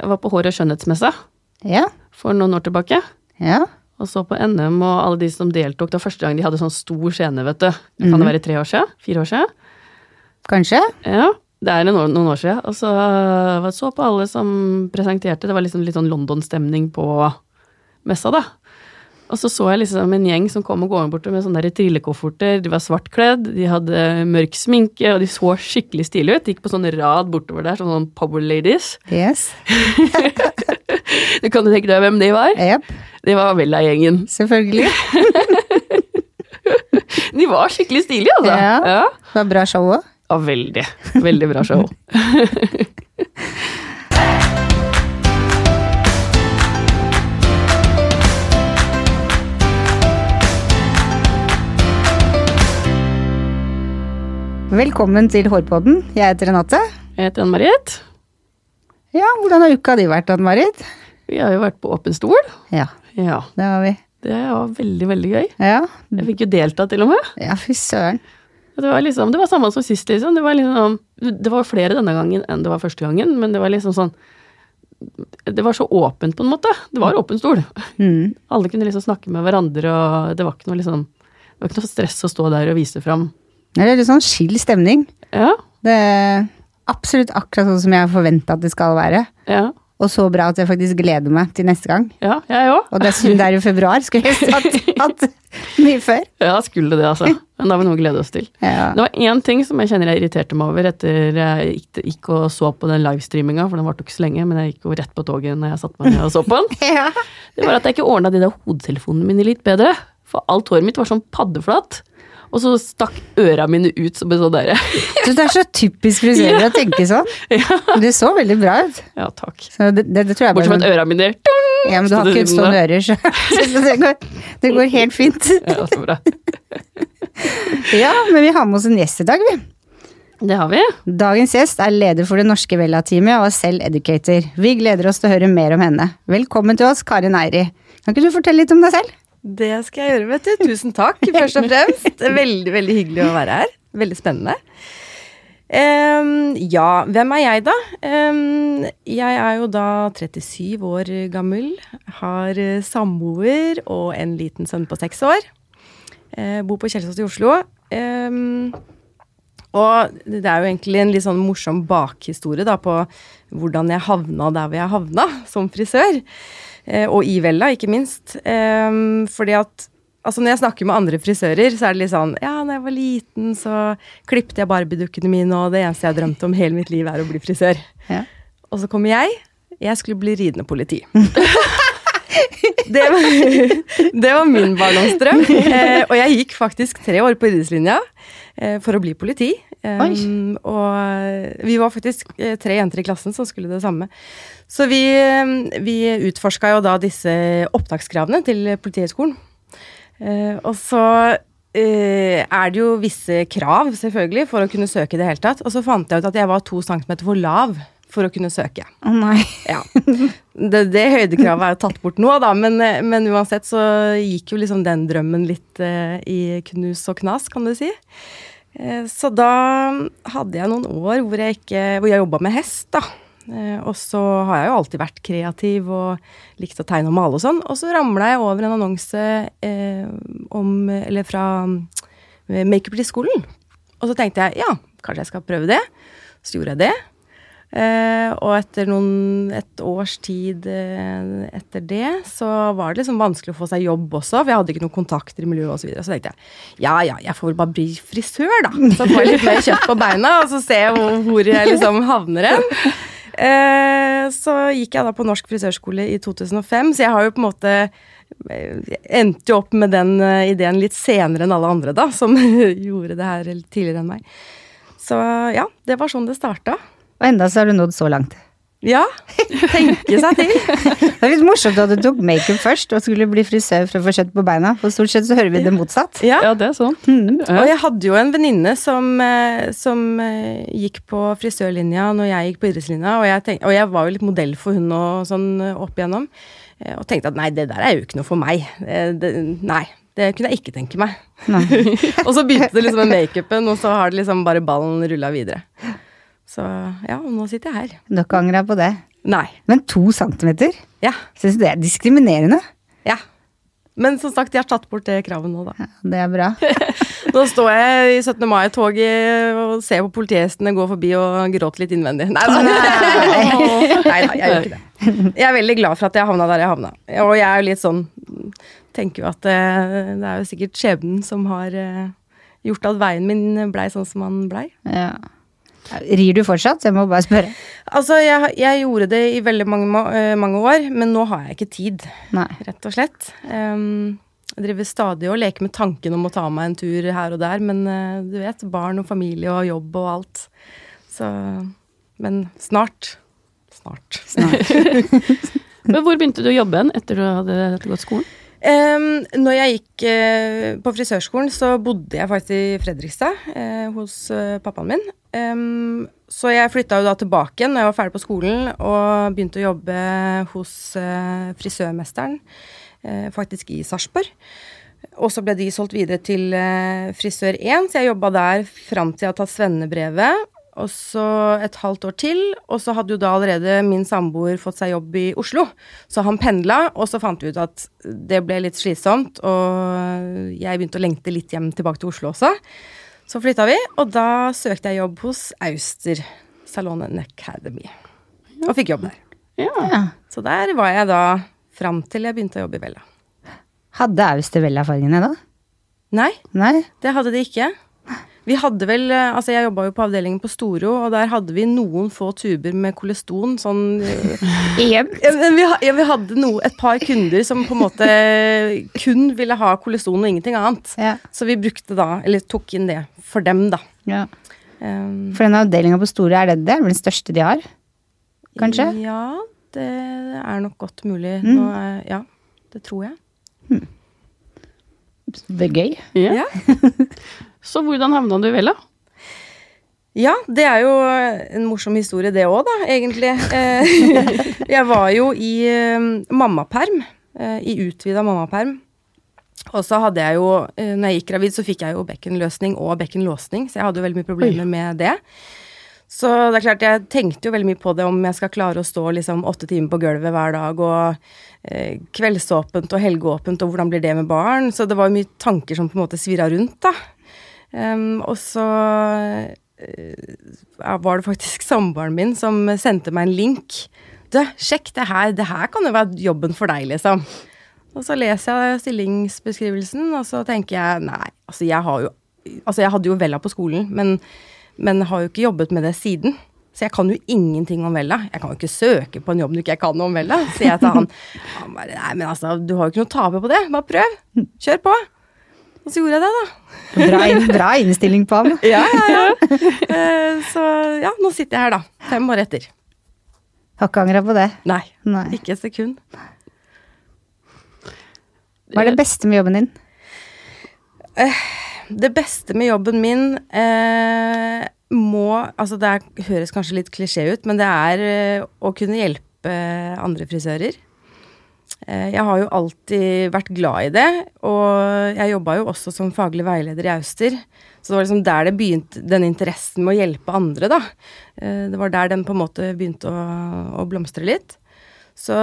Jeg var på Hår- og skjønnhetsmessa Ja. for noen år tilbake. Ja. Og så på NM og alle de som deltok. Det var første gang de hadde sånn stor scene, vet du. Mm. kan det være tre år siden? Fire år siden? Kanskje? Ja, det er en noen år siden. Og så var så på alle som presenterte. Det var liksom litt sånn London-stemning på messa, da. Og så så jeg liksom en gjeng som kom og gående borte med sånne der trillekofferter. De var svartkledd, de hadde mørk sminke, og de så skikkelig stilige ut. De gikk på sånn rad bortover der, sånn, sånn power ladies. Yes. Du kan jo tenke deg hvem de var? Yep. De var Vella-gjengen. Selvfølgelig. De var skikkelig stilige, altså. Ja. ja. Det var bra show òg. Ja, veldig. Veldig bra show. Velkommen til Hårpodden. Jeg heter Renate. Jeg heter Ann-Marit. Ja, hvordan har uka di vært, Ann-Marit? Vi har jo vært på åpen stol. Ja, Ja. det har vi. Det var veldig, veldig gøy. Ja, Jeg fikk jo delta, til og med. ja fy søren. Det var liksom, det var samme som sist, liksom. Det var liksom, det var flere denne gangen enn det var første gangen, men det var liksom sånn Det var så åpent, på en måte. Det var åpen stol. Mm. Alle kunne liksom snakke med hverandre, og det var ikke noe liksom Det var ikke noe stress å stå der og vise fram. Det er litt sånn chill stemning. Ja, Det er absolutt akkurat sånn som jeg forventa at det skal være. ja, Og så bra at jeg faktisk gleder meg til neste gang. ja, jeg også. Og det er synd det er i februar. Skulle jeg hatt, hatt mye før. Ja, skulle det, altså. Men da har vi noe å glede oss til. Ja. Det var én ting som jeg kjenner jeg irriterte meg over etter jeg gikk, gikk og så på den livestreaminga, for den varte ikke så lenge, men jeg gikk jo rett på toget når jeg satte meg ned og så på den. ja. Det var at jeg ikke ordna de der hodetelefonene mine litt bedre. For alt håret mitt var sånn paddeflatt. Og så stakk øra mine ut som en sånn derre det er så typisk frisører å tenke sånn. Du så veldig bra ut. Ja, takk. Så det, det, det Bortsett fra at øra mine Ja, men du har ikke utstående ører, så, så det, går, det går helt fint. Ja, så bra. Ja, men vi har med oss en gjest i dag, vi. Det har vi. Dagens gjest er leder for det norske Vella-teamet og er selv educator. Vi gleder oss til å høre mer om henne. Velkommen til oss, Karin Eiri. Kan ikke du fortelle litt om deg selv? Det skal jeg gjøre, vet du. Tusen takk, først og fremst. Veldig, veldig hyggelig å være her. Veldig spennende. Um, ja, hvem er jeg, da? Um, jeg er jo da 37 år gammel. Har eh, samboer og en liten sønn på seks år. Uh, bor på Kjelsås i Oslo. Um, og det er jo egentlig en litt sånn morsom bakhistorie da på hvordan jeg havna der hvor jeg havna, som frisør. Eh, og i Vella, ikke minst. Ehm, fordi at altså når jeg snakker med andre frisører, så er det litt sånn Ja, når jeg var liten, så klipte jeg barbiedukkene mine, og det eneste jeg drømte om hele mitt liv, er å bli frisør. Ja. Og så kommer jeg. Jeg skulle bli ridende politi. det, var, det var min barndomsdrøm. Eh, og jeg gikk faktisk tre år på idrettslinja for å bli politi. Um, og vi var faktisk eh, tre jenter i klassen som skulle det samme. Så vi, eh, vi utforska jo da disse opptakskravene til Politihøgskolen. Uh, og så uh, er det jo visse krav, selvfølgelig, for å kunne søke i det hele tatt. Og så fant jeg ut at jeg var to centimeter for lav for å kunne søke. Å nei. Ja. Det, det høydekravet er jo tatt bort nå, da, men, eh, men uansett så gikk jo liksom den drømmen litt eh, i knus og knas, kan du si. Eh, så da hadde jeg noen år hvor jeg, ikke, hvor jeg jobba med hest, da. Eh, og så har jeg jo alltid vært kreativ og likt å tegne og male og sånn. Og så ramla jeg over en annonse eh, om, eller fra Makeup til skolen. Og så tenkte jeg ja, kanskje jeg skal prøve det. Så gjorde jeg det. Eh, og etter noen, et års tid eh, etter det, så var det liksom vanskelig å få seg jobb også, for jeg hadde ikke noen kontakter i miljøet osv. Så, videre. så tenkte jeg ja ja, jeg får vel bare bli frisør, da. Så får jeg litt mer kjøtt på beina, og så ser jeg hvor, jeg liksom havner hen. Eh, så gikk jeg da på Norsk frisørskole i 2005, så jeg har jo på en måte jeg endte jo opp med den ideen litt senere enn alle andre, da, som gjorde det her tidligere enn meg. Så ja, det var sånn det starta. Og enda så har du nådd så langt. Ja, tenke seg til. Det er litt morsomt at du tok makeup først og skulle bli frisør for å få kjøtt på beina. For stort sett så hører vi det motsatt. Ja. Ja, det er sånn. Og jeg hadde jo en venninne som, eh, som eh, gikk på frisørlinja når jeg gikk på idrettslinja, og jeg, tenk, og jeg var jo litt modell for hun og sånn eh, opp igjennom. Og tenkte at nei, det der er jo ikke noe for meg. Det, nei, det kunne jeg ikke tenke meg. Og så begynte det liksom med makeupen, og så har det liksom bare ballen rulla videre. Så ja, nå sitter jeg her. Du har ikke angra på det. Nei. Men to centimeter? Ja. Syns du det er diskriminerende? Ja. Men som sagt, de har tatt bort det kravet nå, da. Ja, det er bra. Nå står jeg i 17. mai-toget og ser på politihestene gå forbi og gråter litt innvendig. Nei da. Jeg gjør ikke det. Jeg er veldig glad for at jeg havna der jeg havna. Og jeg er jo litt sånn Tenker jo at det, det er jo sikkert skjebnen som har eh, gjort at veien min blei sånn som han blei. Ja. Rir du fortsatt? Jeg må bare spørre. Altså, jeg, jeg gjorde det i veldig mange, eh, mange år, men nå har jeg ikke tid. Nei. rett og slett. Um, jeg driver stadig og leker med tanken om å ta meg en tur her og der, men uh, du vet, barn og familie og jobb og alt. Så Men snart. Snart. Men hvor begynte du å jobbe hen etter du hadde gått skolen? Um, når jeg gikk uh, på frisørskolen, så bodde jeg faktisk i Fredrikstad uh, hos uh, pappaen min. Um, så jeg flytta jo da tilbake igjen når jeg var ferdig på skolen, og begynte å jobbe hos frisørmesteren, faktisk i Sarpsborg. Og så ble de solgt videre til eh, Frisør 1, så jeg jobba der fram til jeg hadde tatt svennebrevet. Og så et halvt år til, og så hadde jo da allerede min samboer fått seg jobb i Oslo. Så han pendla, og så fant vi ut at det ble litt slitsomt, og jeg begynte å lengte litt hjem tilbake til Oslo også. Så flytta vi, og da søkte jeg jobb hos Auster Salon Academy. Og fikk jobb der. Ja. Ja. Så der var jeg da fram til jeg begynte å jobbe i Vella. Hadde Auster Vella-fargene da? Nei, Nei? det hadde de ikke. Vi hadde vel eh, Altså, jeg jobba jo på avdelingen på Storo, og der hadde vi noen få tuber med koleston. Sånn Jevnt? Ja, vi, ja, vi hadde no, et par kunder som på en måte kun ville ha koleston og ingenting annet. Ja. Så vi brukte da, eller tok inn det for dem, da. ja. Um, For den avdelinga på Storo, er det det? Er det den største de har? Kanskje? Ja, det er nok godt mulig. Mm. Nå er, ja, det tror jeg. Det er gøy. Ja. Så hvordan havna du i Vella? Ja, det er jo en morsom historie det òg, da, egentlig. Eh, jeg var jo i eh, mammaperm, eh, i utvida mammaperm. Og så hadde jeg jo, når jeg gikk gravid, så fikk jeg jo bekkenløsning og bekkenlåsning, så jeg hadde jo veldig mye problemer med det. Så det er klart, jeg tenkte jo veldig mye på det om jeg skal klare å stå liksom åtte timer på gulvet hver dag, og kveldsåpent og helgeåpent, og hvordan blir det med barn? Så det var jo mye tanker som på en måte svirra rundt, da. Em, og så ja, var det faktisk samboeren min som sendte meg en link. Du, sjekk det her, det her kan jo være jobben for deg, liksom. Og så leser jeg stillingsbeskrivelsen, og så tenker jeg nei, altså jeg har jo Altså jeg hadde jo Vella på skolen, men, men har jo ikke jobbet med det siden. Så jeg kan jo ingenting om Vella. Jeg kan jo ikke søke på en jobb du ikke kan om Vella, sier jeg til han. Han bare nei, men altså, du har jo ikke noe å tape på det, bare prøv. Kjør på. Og så gjorde jeg det, da. Bra, bra innstilling på ham. Ja, ja, ja. Eh, Så ja, nå sitter jeg her, da. Fem år etter. Har ikke angra på det. Nei, Nei. ikke et sekund. Hva er det beste med jobben din? Det beste med jobben min eh, må Altså, det er, høres kanskje litt klisjé ut, men det er eh, å kunne hjelpe andre frisører. Eh, jeg har jo alltid vært glad i det, og jeg jobba jo også som faglig veileder i Auster. Så det var liksom der det begynte, den interessen med å hjelpe andre, da. Eh, det var der den på en måte begynte å, å blomstre litt. Så,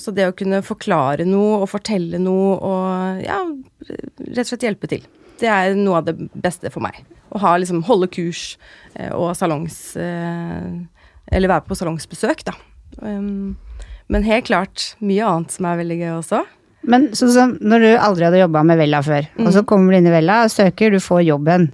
så det å kunne forklare noe og fortelle noe og ja, rett og slett hjelpe til. Det er noe av det beste for meg. Å ha, liksom, holde kurs eh, og salongs... Eller være på salongsbesøk, da. Men helt klart mye annet som er veldig gøy også. Men sånn som når du aldri hadde jobba med Vella før, og så kommer du inn i Vella og søker, du får jobben.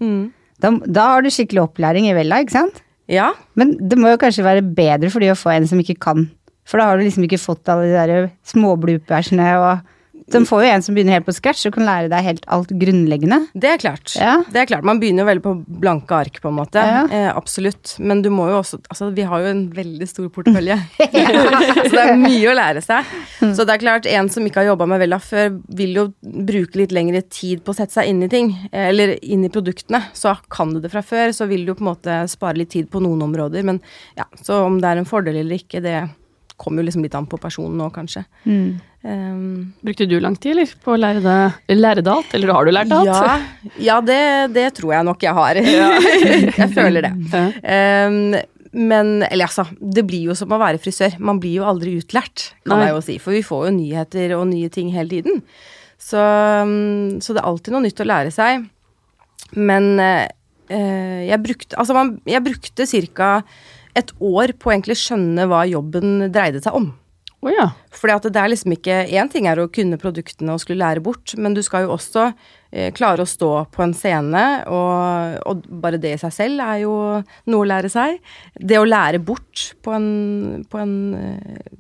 Da, da har du skikkelig opplæring i Vella, ikke sant? Ja, Men det må jo kanskje være bedre for de å få en som ikke kan. For da har du liksom ikke fått alle de der småblupersene og De får jo en som begynner helt på scratch og kan lære deg helt alt grunnleggende. det er klart. Ja. Det er klart. Man begynner jo veldig på blanke ark, på en måte. Ja. Eh, absolutt. Men du må jo også Altså, vi har jo en veldig stor portefølje. så det er mye å lære seg. Så det er klart, en som ikke har jobba med Vella før, vil jo bruke litt lengre tid på å sette seg inn i ting. eh, Eller inn i produktene. Så kan du det fra før, så vil du på en måte spare litt tid på noen områder. Men ja, så om det er en fordel eller ikke, det kommer jo liksom litt an på personen nå, kanskje. Um, Brukte du lang tid, eller? På å lære, det, lære det alt? Eller har du lært alt? Ja, ja det, det tror jeg nok jeg har. jeg føler det. Ja. Um, men Eller altså, det blir jo som å være frisør. Man blir jo aldri utlært, kan Nei. jeg jo si. For vi får jo nyheter og nye ting hele tiden. Så, mm, så det er alltid noe nytt å lære seg. Men eh, eh, jeg brukte Altså, man, jeg brukte ca. et år på å egentlig skjønne hva jobben dreide seg om. Oh, ja. Fordi at det er liksom ikke Én ting er å kunne produktene og skulle lære bort, men du skal jo også eh, klare å stå på en scene, og, og bare det i seg selv er jo noe å lære seg. Det å lære bort på en, på en eh,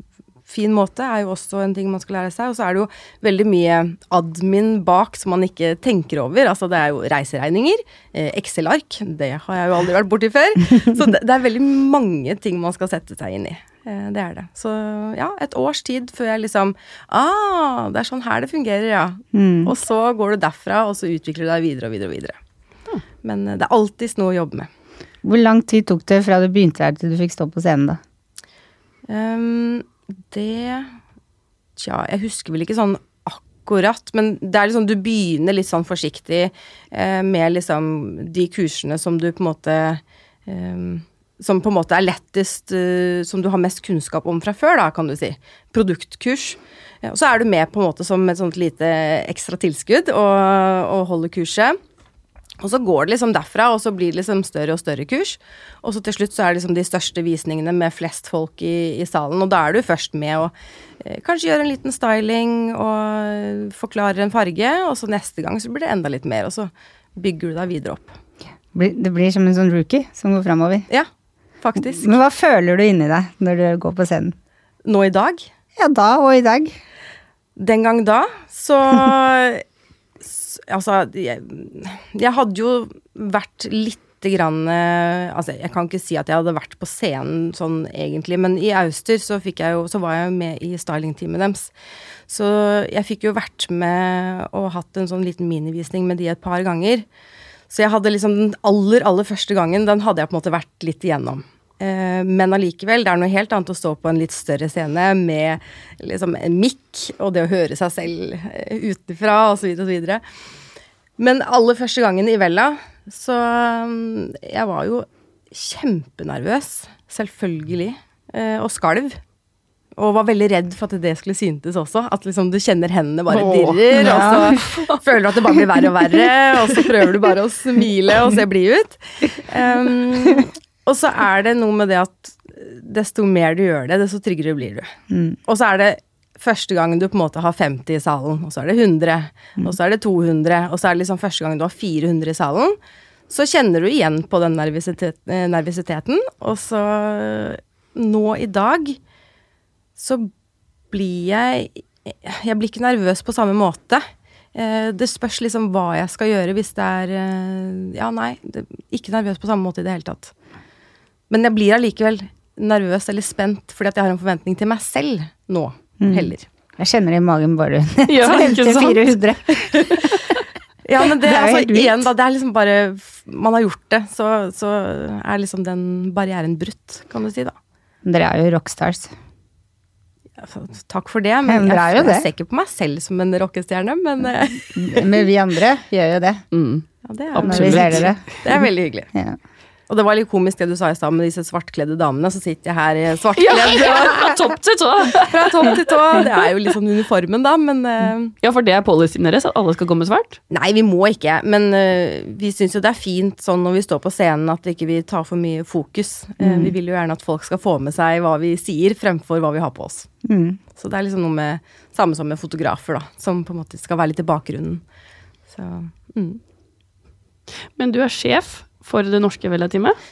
fin måte er jo også en ting man skal lære seg. Og så er det jo veldig mye admin bak som man ikke tenker over. Altså det er jo reiseregninger, eh, Excel-ark, det har jeg jo aldri vært borti før. Så det, det er veldig mange ting man skal sette seg inn i. Eh, Det er det. Så ja, et års tid før jeg liksom Ah, det er sånn her det fungerer, ja. Mm. Og så går du derfra, og så utvikler du deg videre og videre og videre. Men eh, det er alltids noe å jobbe med. Hvor lang tid tok det fra du begynte her til du fikk stå på scenen, da? Ehm, det Tja, jeg husker vel ikke sånn akkurat, men det er liksom du begynner litt sånn forsiktig eh, med liksom de kursene som du på en måte eh, som på en måte er lettest, eh, som du har mest kunnskap om fra før, da, kan du si. Produktkurs. Og så er du med på en måte som et sånt lite ekstra tilskudd og, og holder kurset. Og så går det liksom derfra, og så blir det liksom større og større kurs. Og så til slutt så er det liksom de største visningene med flest folk i, i salen. Og da er du først med å eh, kanskje gjøre en liten styling og forklarer en farge, og så neste gang så blir det enda litt mer, og så bygger du deg videre opp. Det blir som en sånn rookie som går framover. Ja, faktisk. Men hva føler du inni deg når du går på scenen? Nå i dag Ja, da og i dag. Den gang da, så Altså, jeg, jeg hadde jo vært lite grann eh, Altså, jeg kan ikke si at jeg hadde vært på scenen sånn egentlig, men i Auster så jeg jo Så var jeg jo med i stylingteamet deres. Så jeg fikk jo vært med og hatt en sånn liten minivisning med de et par ganger. Så jeg hadde liksom den aller, aller første gangen, den hadde jeg på en måte vært litt igjennom. Eh, Men allikevel, det er noe helt annet å stå på en litt større scene med liksom en mikk og det å høre seg selv eh, utenfra osv. osv. Men aller første gangen i Vella, så mm, Jeg var jo kjempenervøs, selvfølgelig, eh, og skalv. Og var veldig redd for at det skulle syntes også. At liksom du kjenner hendene bare Åh, dirrer, ja. og så føler du at det bare blir verre og verre, og så prøver du bare å smile og se blid ut. Um, og så er det noe med det at desto mer du gjør det, desto tryggere blir du. Mm. Og så er det første gangen du på en måte har 50 i salen, og så er det 100, og så er det 200, og så er det liksom første gangen du har 400 i salen. Så kjenner du igjen på den nervøsitet, eh, og så nå i dag så blir jeg Jeg blir ikke nervøs på samme måte. Eh, Det spørs liksom hva jeg skal gjøre hvis det er eh, Ja, nei, ikke nervøs på samme måte i det hele tatt. Men jeg blir allikevel nervøs eller spent fordi at jeg har en forventning til meg selv nå, Mm. heller. Jeg kjenner det i magen bare Ja, ikke til sant? 400. Ja, men det, Det er altså, helt igjen da, det er liksom bare Man har gjort det, så, så er liksom den barrieren brutt, kan du si, da. Dere er jo rockstars. Takk for det, men men det er jeg, det. jeg ser ikke på meg selv som en rockestjerne, men eh, Men vi andre gjør jo det. Mm. ja, det, er, Absolutt. det er veldig hyggelig. Ja. Og det var litt komisk det du sa i stad med disse svartkledde damene. Så sitter jeg her i svartkledd Fra topp til tå! fra topp til tå. Det er jo litt sånn uniformen, da, men uh, Ja, for det er policyen deres, at alle skal komme svart? Nei, vi må ikke. Men uh, vi syns jo det er fint sånn når vi står på scenen at ikke vi tar for mye fokus. Eh, Vi vil jo gjerne at folk skal få med seg hva vi sier, fremfor hva vi har på oss. Mm. Så det er liksom noe med samme som med fotografer, da. Som på en måte skal være litt i bakgrunnen. Så mm. Men du er sjef for det norske Vella-teamet?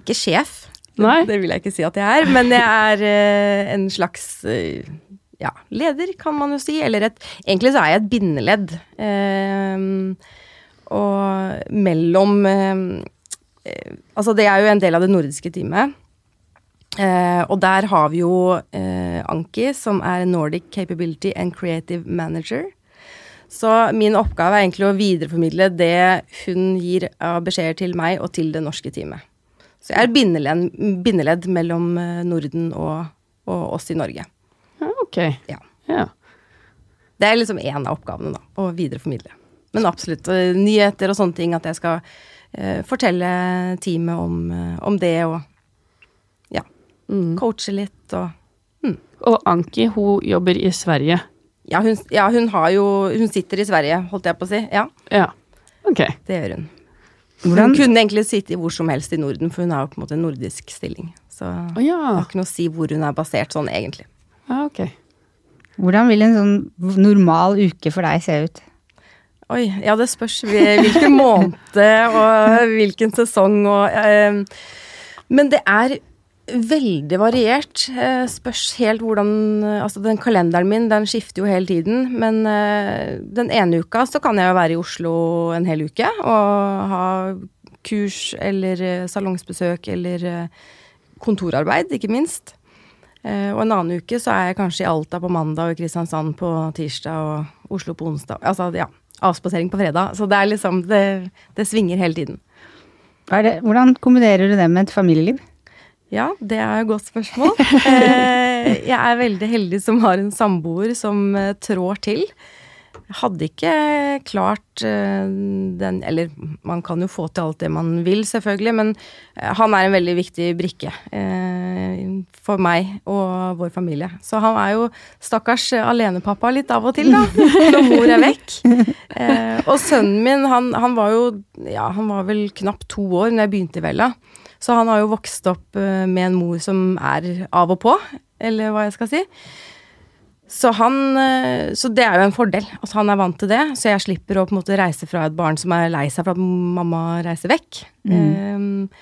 Ikke sjef, Nei. det vil jeg ikke si at jeg er. Men jeg er eh, en slags eh, ja, leder, kan man jo si. Eller et Egentlig så er jeg et bindeledd. Eh, og mellom Altså, det er jo en del av det nordiske teamet. Eh, og der har vi jo eh, Anki, som er Nordic Capability and Creative Manager. Så min oppgave er egentlig å videreformidle det hun gir av beskjeder til meg og til det norske teamet. Så jeg er bindeledd, bindeledd mellom eh, Norden og, og oss i Norge. Ja, ok. Ja. Ja. Det er liksom én av oppgavene, da. Å videreformidle. Men absolutt. eh, Nyheter og sånne ting. At jeg skal uh, fortelle teamet om, om det og Mm. Coache litt og Og Anki, hun jobber i Sverige. Ja hun, ja, hun har jo Hun sitter i Sverige, holdt jeg på å si. Ja, Ja. Ok. det gjør hun. Hvordan, Hun kunne egentlig sitte hvor som helst i Norden, for hun har jo på en måte en nordisk stilling. Så det ja. har ikke noe å si hvor hun er basert sånn, egentlig. Ah, Ok. hvordan vil en sånn normal uke for deg se ut? Oi, ja det spørs hvilken måned og hvilken sesong og eh, Men det er veldig variert. Eh, spørs helt hvordan Altså den kalenderen min, den skifter jo hele tiden. Men eh, den ene uka så kan jeg jo være i Oslo en hel uke og ha kurs eller eh, salongsbesøk eller eh, kontorarbeid, ikke minst. Eh, og en annen uke så er jeg kanskje i Alta på mandag og Kristiansand på tirsdag og Oslo på onsdag. Altså ja, avspasering på fredag. Så det er liksom Det, det svinger hele tiden. Det, hvordan kombinerer du det med et familieliv? Ja, det er et godt spørsmål. Eh, jeg er veldig heldig som har en samboer som eh, trår til. Jeg hadde ikke klart eh, den Eller man kan jo få til alt det man vil, selvfølgelig, men han er en veldig viktig brikke for meg og vår familie. Så han er jo stakkars alenepappa litt av og til, da, når mor er vekk. Og sønnen min, han, han var jo Ja, han var vel knapt to år når jeg begynte i Vella. Så han har jo vokst opp eh, med en mor som er av og på, eller hva jeg skal si. Så han eh, Så det er jo en fordel. Altså han er vant til det, så jeg slipper å på en måte reise fra et barn som er lei seg for at mamma reiser vekk. Eh,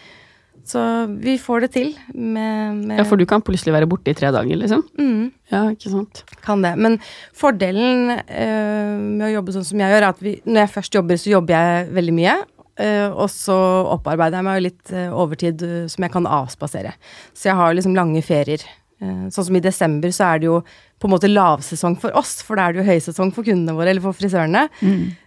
så vi får det til med, med Ja, for du kan plutselig være borte i tre dager, liksom? mm, Ja, ikke sant. kan det. Men fordelen uh, med å jobbe sånn som jeg gjør, er at vi, når jeg først jobber, så jobber jeg veldig mye. Eh, og så opparbeider jeg meg jo litt eh, overtid eh, som jeg kan avspasere. Så jeg har liksom lange ferier. Sånn som i desember så er det jo på en måte lavsesong for oss, for da er det jo høysesong for kundene våre, eller for frisørene.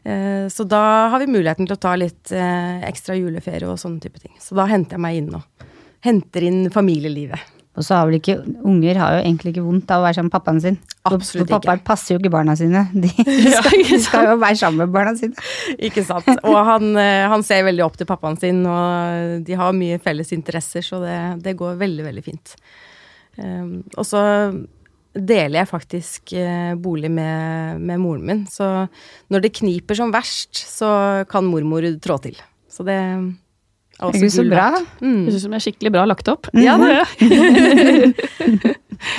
Eh, så da har vi muligheten til å ta litt ekstra juleferie og sånne type ting. Så da henter jeg meg inn og henter inn familielivet. Og så har vel ikke Unger har jo egentlig ikke vondt av å være sammen med pappaen sin. Absolutt ikke. for ikke. passer jo ikke barna sine. De skal, de skal jo være sammen med barna sine. Ikke sant. Og han, eh, han ser veldig opp til pappaen sin, og de har mye felles interesser, så det, det går veldig, veldig fint. Um, og så deler jeg faktisk eh, bolig med, med moren min, så når det kniper som verst, så kan mormor trå til. Så det også Herregud, så bra. Mm, Jeg syns det er skikkelig bra lagt opp. Ja da.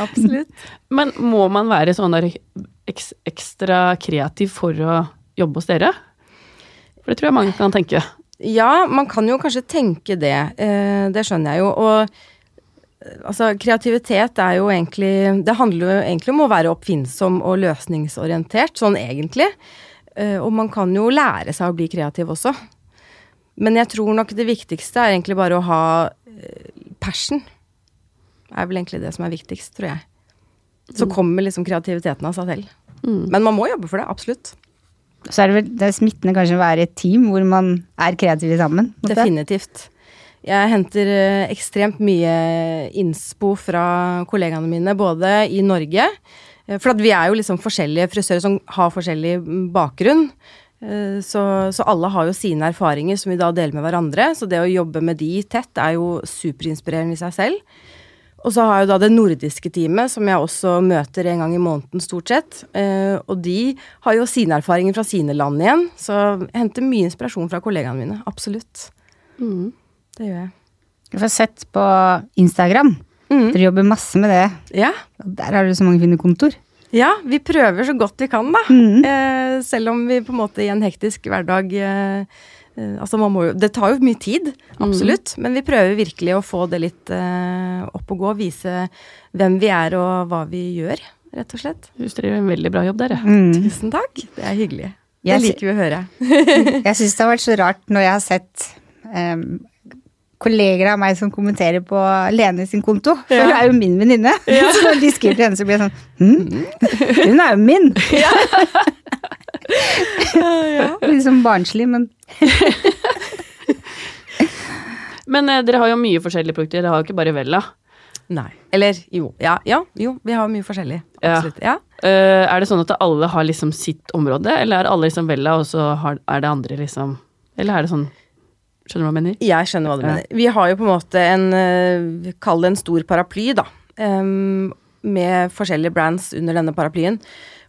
absolutt. Men må man være sånn der eks, ekstra kreativ for å jobbe hos dere? For det tror jeg mange kan tenke. Ja, man kan jo kanskje tenke det. Eh, det skjønner jeg jo. Og altså, kreativitet er jo egentlig Det handler jo egentlig om å være oppfinnsom og løsningsorientert, sånn egentlig. Eh, og man kan jo lære seg å bli kreativ også. Men jeg tror nok det viktigste er egentlig bare å ha passion. Det er vel egentlig det som er viktigst, tror jeg. Så kommer liksom kreativiteten av seg selv. Mm. Men man må jobbe for det, absolutt. Så er det vel det er smittende kanskje å være i et team hvor man er kreative sammen. Definitivt. Jeg henter eh, ekstremt mye innspo fra kollegaene mine, både i Norge eh, For at vi er jo liksom forskjellige frisører som har forskjellig mm, bakgrunn. Eh, Så, så alle har jo sine erfaringer som vi da deler med hverandre. Så det å jobbe med de tett er jo superinspirerende i seg selv. Og så har jeg jo da det nordiske teamet, som jeg også møter en gang i måneden stort sett. Eh, og de har jo sine erfaringer fra sine land igjen. Så jeg henter mye inspirasjon fra kollegaene mine. Absolutt. Mm. Det gjør jeg. Jeg har sett på Instagram. Mm. Dere jobber masse med det. Ja. Der har dere så mange fine kontor. Ja, vi prøver så godt vi kan, da. Mm. Eh, selv om vi på en måte i en hektisk hverdag eh, eh, Altså, man må jo Det tar jo mye tid, absolutt. Men vi prøver virkelig å få det litt eh, opp og gå. Vise hvem vi er og hva vi gjør, rett og slett. Du synes en veldig bra jobb, dere. Mm. Tusen takk. Det er hyggelig. Det Jeg sy- liker vi å høre. Jeg syns det har vært så rart når jeg har sett em, kolleger av meg som kommenterer på Lene sin konto. For Ja. hun er jo min venninne. Så når de skriver til henne, så blir jeg sånn hm? Hun er jo min! Litt sånn barnslig, men Men eh, dere har jo mye forskjellige produkter. Dere har jo ikke bare Vella. Nei. Eller jo. Ja, ja. Jo, vi har mye forskjellig. Absolutt. Ja. Uh, er det sånn at alle har liksom sitt område, eller er alle liksom Vella, og så har, er det andre liksom Eller er det sånn Skjønner du hva jeg mener? Jeg skjønner hva du Ja. mener. Vi har jo på en måte en eh, Kall det en stor paraply, da. Um, med forskjellige brands under denne paraplyen.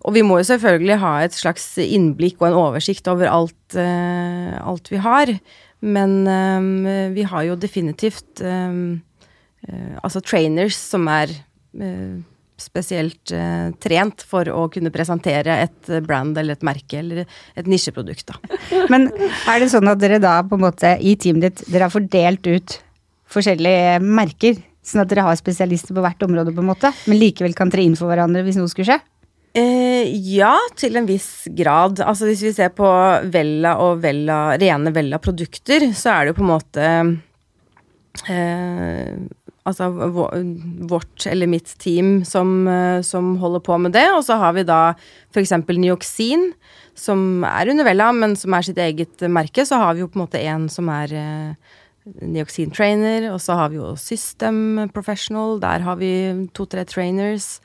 Og vi må jo selvfølgelig ha et slags innblikk og en oversikt over alt, uh, alt vi har. Men um, vi har jo definitivt um, uh, altså trainers som er eh, spesielt eh, trent for å kunne presentere et brand eller et merke eller et nisjeprodukt. Da. Men er det sånn at dere da på en måte i teamet ditt, dere har fordelt ut forskjellige merker? Sånn at dere har spesialister på hvert område, på en måte, men likevel kan tre inn for hverandre hvis noe skulle skje? Eh, ja, til en viss grad. Altså hvis vi ser på Vella og Vella, rene Vella-produkter, så er det jo på en måte eh, Altså vårt eller mitt team som, eh, som holder på med det. Og så har vi da f.eks. Nioxin, som er under Vella, men som er sitt eget merke. Så har vi jo på en måte en som er Nioxin trainer, og så har vi jo System Professional. Der har vi to-tre trainers.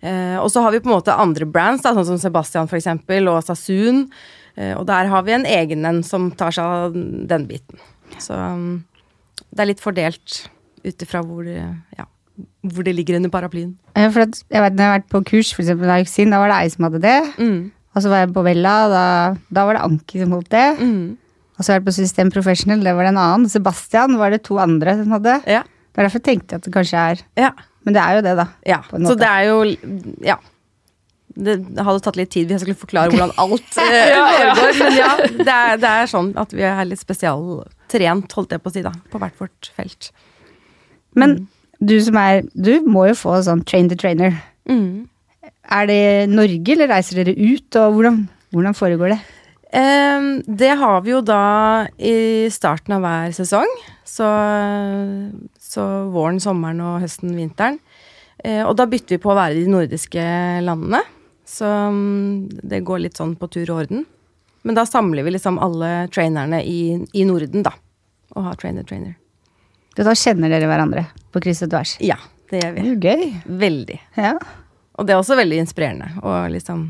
Eh, og så har vi på en måte andre brands, da, sånn som Sebastian eksempel, og. Eh, og der har vi en egen en som tar seg av den biten. Så um, det er litt fordelt ut ifra hvor, ja, hvor det ligger under paraplyen. Ja, For at, jeg vet, når jeg har vært på kurs, for eksempel Dioxin, da var det ei som hadde det. Mm. Og så var jeg på Vella, da, da var det Anki som holdt det. Mm. Og så har jeg vært på System Professional, det var det en annen. Sebastian var det to andre som hadde. Ja. Det er derfor jeg tenkte at det kanskje er Ja. Men det er jo det, da. ja. Så det er jo Ja. Det hadde tatt litt tid hvis jeg skulle forklare hvordan alt eh, foregår. Men ja, det er, det er sånn at vi er litt spesialtrent, holdt jeg på å si, da. På hvert vårt felt. Men du som er Du må jo få sånn train the trainer. Mm. Er det Norge, eller reiser dere ut, og hvordan, hvordan foregår det? Um, det har vi jo da i starten av hver sesong. Så, så våren, sommeren og høsten, vinteren. Uh, og da bytter vi på å være i de nordiske landene. Så um, det går litt sånn på tur og orden. Men da samler vi liksom alle trainerne i, i Norden, da. Og har trainer-trainer. Da kjenner dere hverandre på kryss og tvers. Ja, det gjør Det vi. jo gøy. Veldig. Ja. Og det er også veldig inspirerende å liksom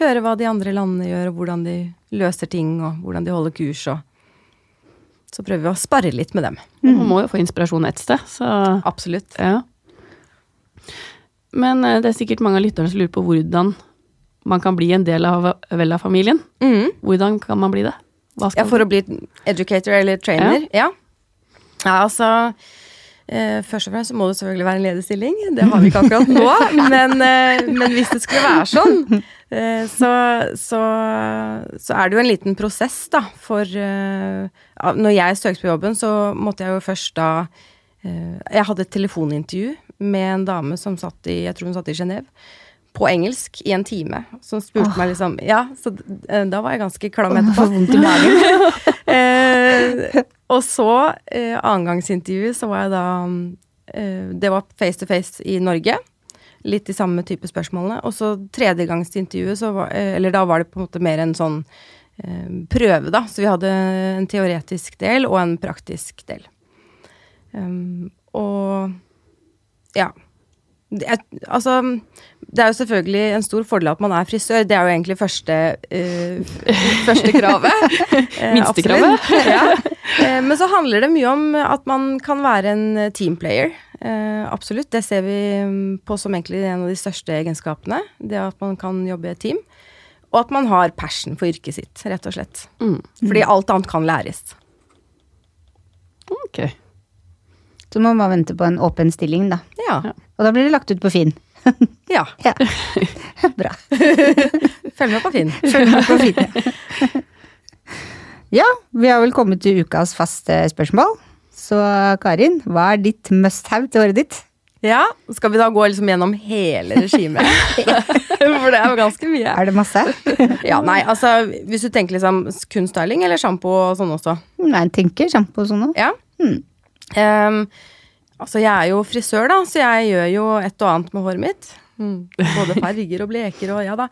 høre hva de andre landene gjør, og hvordan de løser ting, og hvordan de holder kurs, og så prøver vi å spare litt med dem. Man må jo få inspirasjon et sted, så Absolutt. ja. Men eh, det er sikkert mange av lytterne som lurer på hvordan man kan bli en del av Vella-familien. Mm. Hvordan kan man bli det? Hva Ja, for å bli educator eller trainer. Ja. ja, altså eh, Først og fremst må det selvfølgelig være en ledig stilling. Det har vi ikke akkurat nå. men, eh, men hvis det skulle være sånn, eh, så, så, så er det jo en liten prosess, da. For når jeg søkte på jobben, så måtte jeg jo først da eh, Jeg hadde et telefonintervju med en dame som satt i Jeg tror hun satt i Genéve. På engelsk i en time. Som spurte meg liksom Ja, så eh, da var jeg ganske klam etterpå. Vondt i magen. Eh, og så, eh, annengangsintervju, så var jeg da eh, Det var face to face i Norge. Litt de samme type spørsmålene. Og så tredjegangsintervjuet, så var, eh, eller da var det på en måte mer en sånn eh, prøve, da. Så vi hadde en teoretisk del og en praktisk del. Um, og ja. Er, altså, det er jo selvfølgelig en stor fordel at man er frisør. Det er jo egentlig første, uh, første kravet. Eh, Minstekravet. Ja. Eh, men så handler det mye om at man kan være en teamplayer. Uh, absolutt. Det ser vi mm, på som egentlig en av de største egenskapene. Det at man kan jobbe i et team. Og at man har passion for yrket sitt, rett og slett. Mm. Fordi alt annet kan læres. Ok. Så må man vente på en åpen stilling, da. Ja. Og da blir det lagt ut på Finn. ja. Ja. Bra. Følg med på Finn. Følg med på Finn. Ja, vi har vel kommet til ukas faste spørsmål. Så Karin, hva er ditt must have til året ditt? Ja, Skal vi da gå liksom gjennom hele regimet? For det er jo ganske mye. Er det masse? Ja, nei, altså Hvis du tenker liksom kun styling eller sjampo og sånn også. Nei, jeg tenker sjampo og sånn òg. Ja. Mm. Ehm, altså, jeg er jo frisør, da, så jeg gjør jo et og annet med håret mitt. Både farger og bleker og ja da.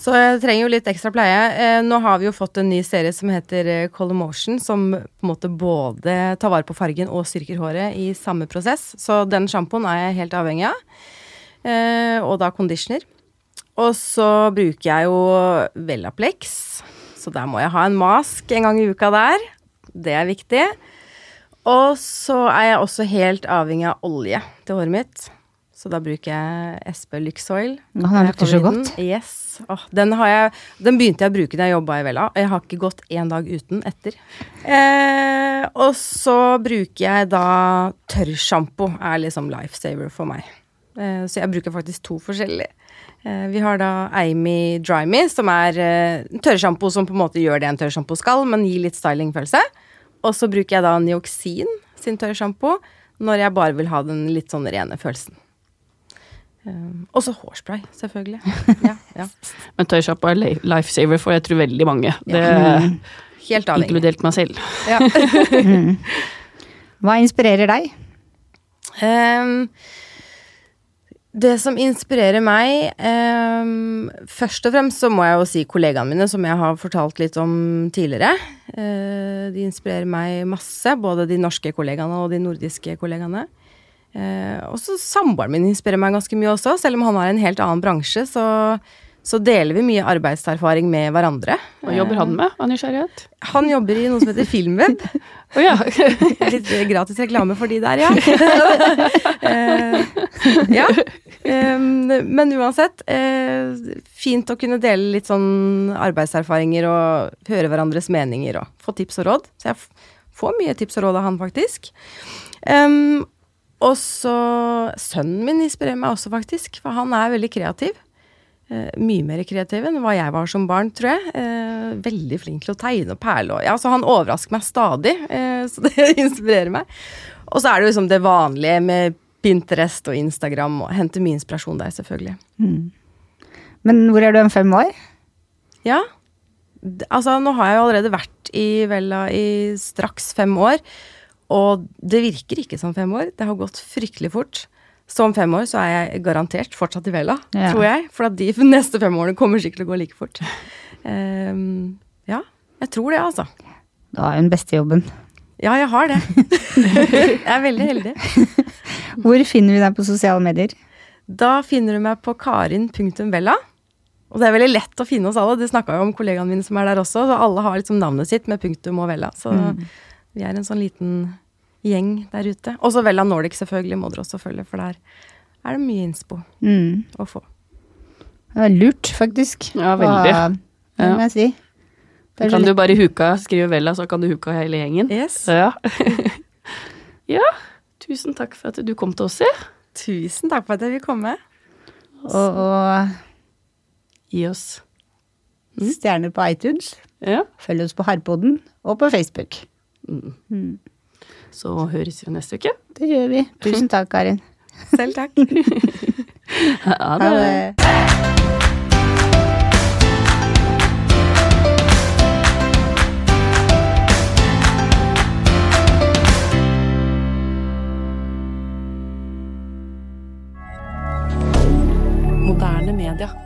Så jeg trenger jo litt ekstra pleie. Eh, nå har vi jo fått en ny serie som heter eh, Color Motion, som på en måte både tar vare på fargen og styrker håret i samme prosess. Så den sjampoen er jeg helt avhengig av. Eh, og da conditioner. Og så bruker jeg jo Vellaplex, så der må jeg ha en mask en gang i uka der. Det er viktig. Og så er jeg også helt avhengig av olje til håret mitt. Så da bruker jeg SP Lyxoil. Å, den lukter så godt. Yes. Oh, den, har jeg, den begynte jeg å bruke da jeg jobba i Vella, og jeg har ikke gått én dag uten etter. Eh, og så bruker jeg da tørrsjampo, er liksom lifesaver for meg. Eh, så jeg bruker faktisk to forskjellige. Eh, vi har da Amy Dry Me, som er eh, tørrsjampo som på en måte gjør det en tørrsjampo skal, men gir litt stylingfølelse. Og så bruker jeg da Nioxin sin tørrsjampo når jeg bare vil ha den litt sånn rene følelsen. Um, og så hårspray, selvfølgelig. Ja, ja. Men tørrsjampo er li- lifesaver for jeg tror veldig mange. Det Helt avhengig. Inkludert meg selv. Ja. Hva inspirerer deg? Ehm, det som inspirerer meg ehm, Først og fremst så må jeg jo si kollegaene mine, som jeg har fortalt litt om tidligere. Eh, de inspirerer meg masse, både de norske kollegaene og de nordiske kollegaene. Eh, og så samboeren min inspirerer meg ganske mye også, selv om han har en helt annen bransje. Så, så deler vi mye arbeidserfaring med hverandre. Hva jobber han med av nysgjerrighet? Han jobber i noe som heter Filmweb. oh, ja. Litt gratis reklame for de der, ja. Eh, ja. Men uansett, eh, fint å kunne dele litt sånn arbeidserfaringer og høre hverandres meninger og få tips og råd. Så jeg får mye tips og råd av han, faktisk. Og så Sønnen min inspirerer meg også, faktisk, for han er veldig kreativ. Eh, mye mer kreativ enn hva jeg var som barn, tror jeg. Eh, veldig flink til å tegne og perle. Ja, så han overrasker meg stadig, eh, så det inspirerer meg. Og så er det jo liksom det vanlige med Pinterest og Instagram, og hente mye inspirasjon der, selvfølgelig. Men hvor er du om fem år? Ja. Altså, nå har jeg jo allerede vært i Vella i straks fem år, og det virker ikke som fem år. Det har gått fryktelig fort. Så om fem år så er jeg garantert fortsatt i Vella, Ja. tror jeg. For at de neste fem årene kommer sikkert til å gå like fort. Um, ja, jeg tror det, altså. Du har jo den beste jobben. Ja, jeg har det. jeg er veldig heldig. Hvor finner vi deg på sosiale medier? Da finner du meg på karin.vella. Og det er veldig lett å finne oss alle. Det snakka jo om kollegaene mine som er der også. Så alle har liksom navnet sitt med punktum og Vella. Så vi er en sånn liten gjeng der ute. Og så Vella Nordic selvfølgelig må dere også følge, for der er det mye innspo Mm. å få. Det var lurt, faktisk. Ja, veldig. Og, det må jeg si. Det er Kan du bare huka, skrive Vella, så kan du huka hele gjengen. Yes. Ja. ja. Tusen takk for at du kom til oss, ja. Tusen takk for at jeg vil komme. Og, og Gi oss stjerner på iTunes. Ja. Følg oss på Harpoden og på Facebook. Så høres vi neste uke. Det gjør vi. Tusen takk, Karin. Selv takk. Ha det. Moderne media.